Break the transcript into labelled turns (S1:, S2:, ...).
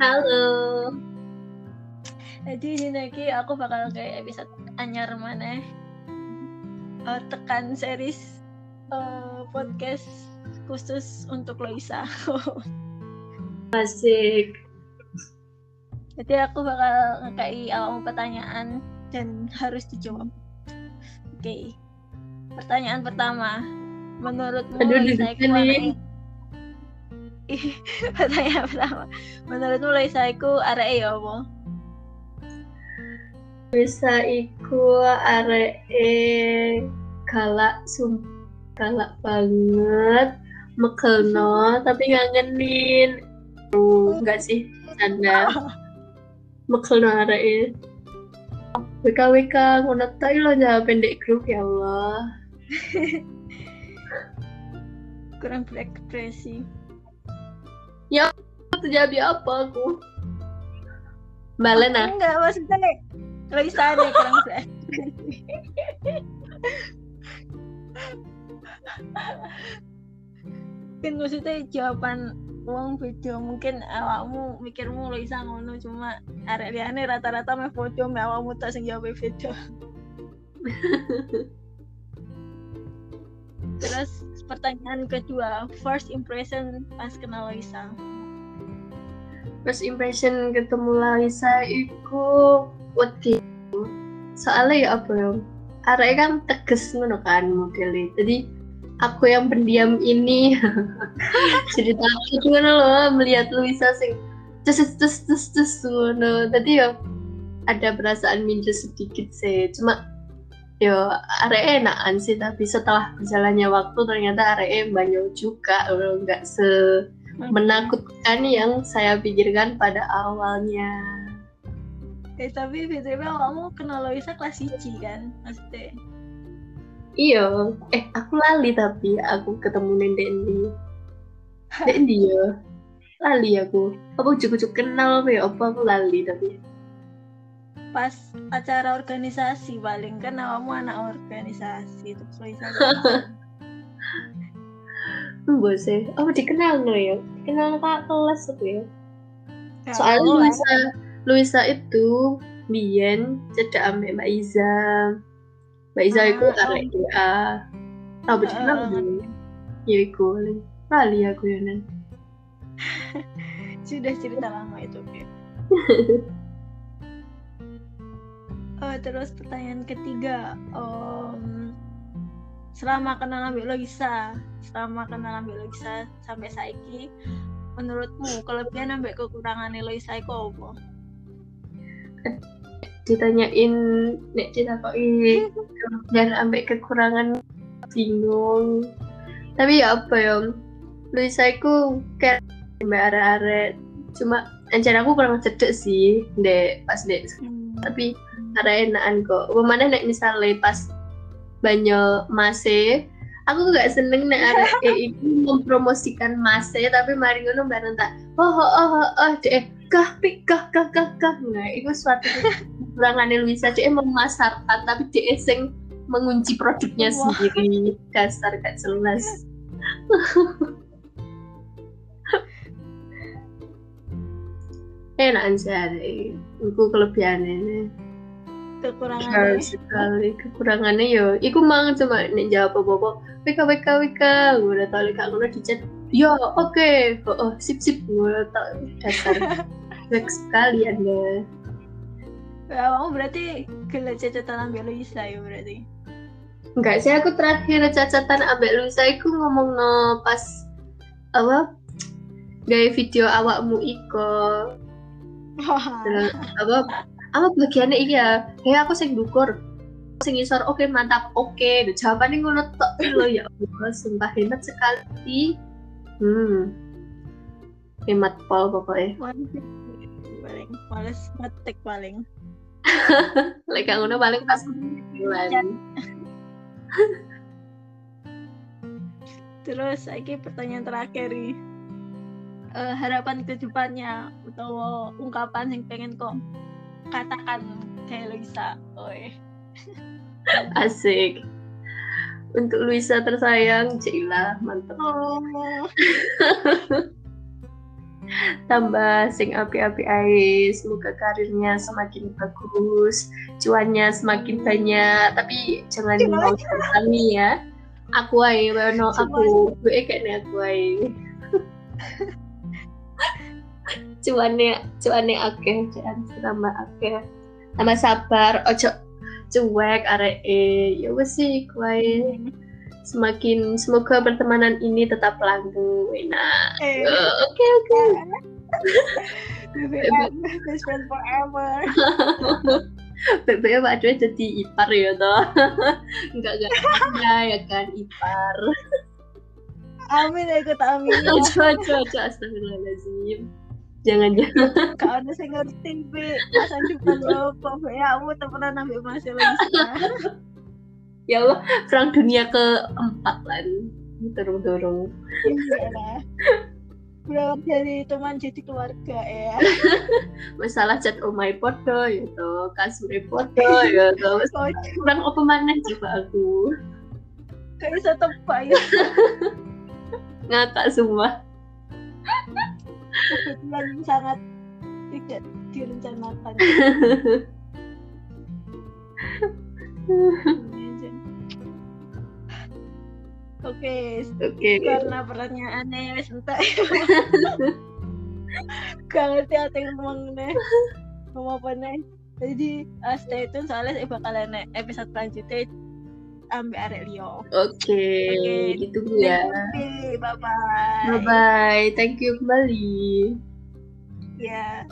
S1: Halo.
S2: Jadi ini lagi aku bakal kayak episode anyar mana uh, tekan series uh, podcast khusus untuk Loisa.
S1: Asik.
S2: Jadi aku bakal ngekai awakmu pertanyaan dan harus dijawab. Oke. Okay. Pertanyaan pertama. Menurutmu
S1: Aduh,
S2: Loisa arek- pertanyaan pertama. Menurutmu Loisa iku arek ya apa?
S1: Bisa iku arek galak sum galak banget mekelno tapi ngangenin oh, enggak sih canda mekelno arek WKWK ngono tak lo jawab pendek grup ya Allah
S2: Kurang berekspresi.
S1: Itu jadi apa aku balen ah
S2: Enggak, maksudnya Loisa nih kurang. Kan maksudnya jawaban uang beda mungkin awakmu mikirmu Loisa ngono cuma arek liyane rata-rata meh foto meh awakmu tak sing jawab beda. Terus pertanyaan kedua, first impression pas kenal Loisa.
S1: first impression ketemu Laisa iku wedi. Soalnya ya apa ya? Arek kan tegas ngono kan modelnya. Jadi aku yang pendiam ini. Jadi takut ngono loh melihat Luisa sing tes tes tes tes ngono. Jadi ya ada perasaan minder sedikit sih. Cuma yo arek enakan sih tapi setelah berjalannya waktu ternyata arek banyak juga nggak se menakutkan yang saya pikirkan pada awalnya.
S2: Eh tapi BTW awakmu kenal Loisa kelas 1 kan? Maksudnya
S1: Iya, eh aku lali tapi aku ketemu Nende Dendi. Dendi ya, lali aku. Apa cukup kenal apa ya? Apa aku lali tapi.
S2: Pas acara organisasi paling kan awakmu anak organisasi terus
S1: Enggak sih, apa dikenal nggak ya? Dikenal kak kelas apa ya?
S2: Ya,
S1: Soalnya
S2: oh,
S1: Luisa, Luisa itu Bian cedak ambek Mbak Iza. Mbak Iza itu
S2: Ah,
S1: arek DA. Tahu betul
S2: Ah, ah,
S1: kenal Ya iku, lali aku ya
S2: sudah cerita lama itu Beb. Oh, terus pertanyaan ketiga, Om, selama kenal ambil Loisa, selama kenal ambil Loisa sampai saiki, menurutmu kelebihan ambil kekurangan Loisa itu apa?
S1: ditanyain nek ditakoi dan ambek kekurangan bingung. Tapi ya apa ya Luisa iku kayak mbak arek-arek. Cuma ancar aku kurang cedek sih dek pas dek tapi ada enakan kok. Mana nek misalnya pas banyak mase aku gak seneng nek arek itu mempromosikan mase tapi mari ngono bareng tak oh oh oh oh, oh dek kah pik kah kah kah kah. Nah itu suatu kekurangan Luisa. Dia memasarkan tapi dia sing mengunci produknya
S2: Wah.
S1: sendiri. Dasar gak jelas. Enak sih itu kelebihannya.
S2: Kekurangan
S1: Benar sekali kekurangannya yo. Iku mang cuma nek jawab apa-apa. WK WK WK gue udah tau kak ngono di chat yo oke. Oh, oh, sip sip. Gue udah tau dasar. Baik sekali anda
S2: Ya, kamu berarti gila cacatan ambil Luisa ya berarti.
S1: enggak sih aku terakhir cacatan ambek Luisa iku ngomong no pas apa? Gaya video awakmu iko. Apa apa bagiannya iya kayak aku sing dukur. Sing isor oke mantap oke. Okay. jawabannya ngono tok. Lo ya Allah sumpah hebat sekali. Hmm. Hemat pol pokoknya.
S2: Paling males ngetik paling.
S1: lek like, ngono paling pas bulan
S2: Terus lagi pertanyaan terakhir nih. Eh, harapan ke depannya atau ungkapan yang pengen kok katakan kayak Luisa. Oi.
S1: asik. Untuk Luisa tersayang Cila mantap.
S2: Oh.
S1: tambah sing api-api ae semoga karirnya semakin bagus cuannya semakin banyak. Tapi jangan mau kami ya. Aku ae no aku. Gue kayaknya aku ae cuannya cuannya akeh jangan tambah akeh. Tambah sabar ojo cuek arek ya wes sih kue semakin semoga pertemanan ini tetap langgeng enak.
S2: Eh.
S1: oke oke.
S2: Best friend forever.
S1: BBM ada jadi ipar ya toh. Enggak enggak. Ada ya kan ipar.
S2: Amin ya ikut amin
S1: ojo ojo ojo. Astagfirullahaladzim jangan jangan
S2: Kak ada saya ngerti bi. Masa depan apa ya aku temenan ambil masih lagi
S1: ya Allah perang dunia keempat lah dorong dorong
S2: iya. Berawal dari teman jadi keluarga ya.
S1: Masalah chat oh my podo ya toh. Kasur podo ya
S2: kok
S1: kurang apa mana coba aku.
S2: Gak bisa tebak ya.
S1: Ngakak semua
S2: kebetulan sangat tidak direncanakan Oke,
S1: oke
S2: karena pertanyaannya wis entek. Gak ngerti yang ngomong nih. Ngomong apa nih. Jadi uh, stay tune soalnya saya bakal enek episode selanjutnya ambil arek Leo.
S1: oke
S2: Oke.
S1: gitu ya
S2: bye bye.
S1: bye bye thank you kembali
S2: Ya.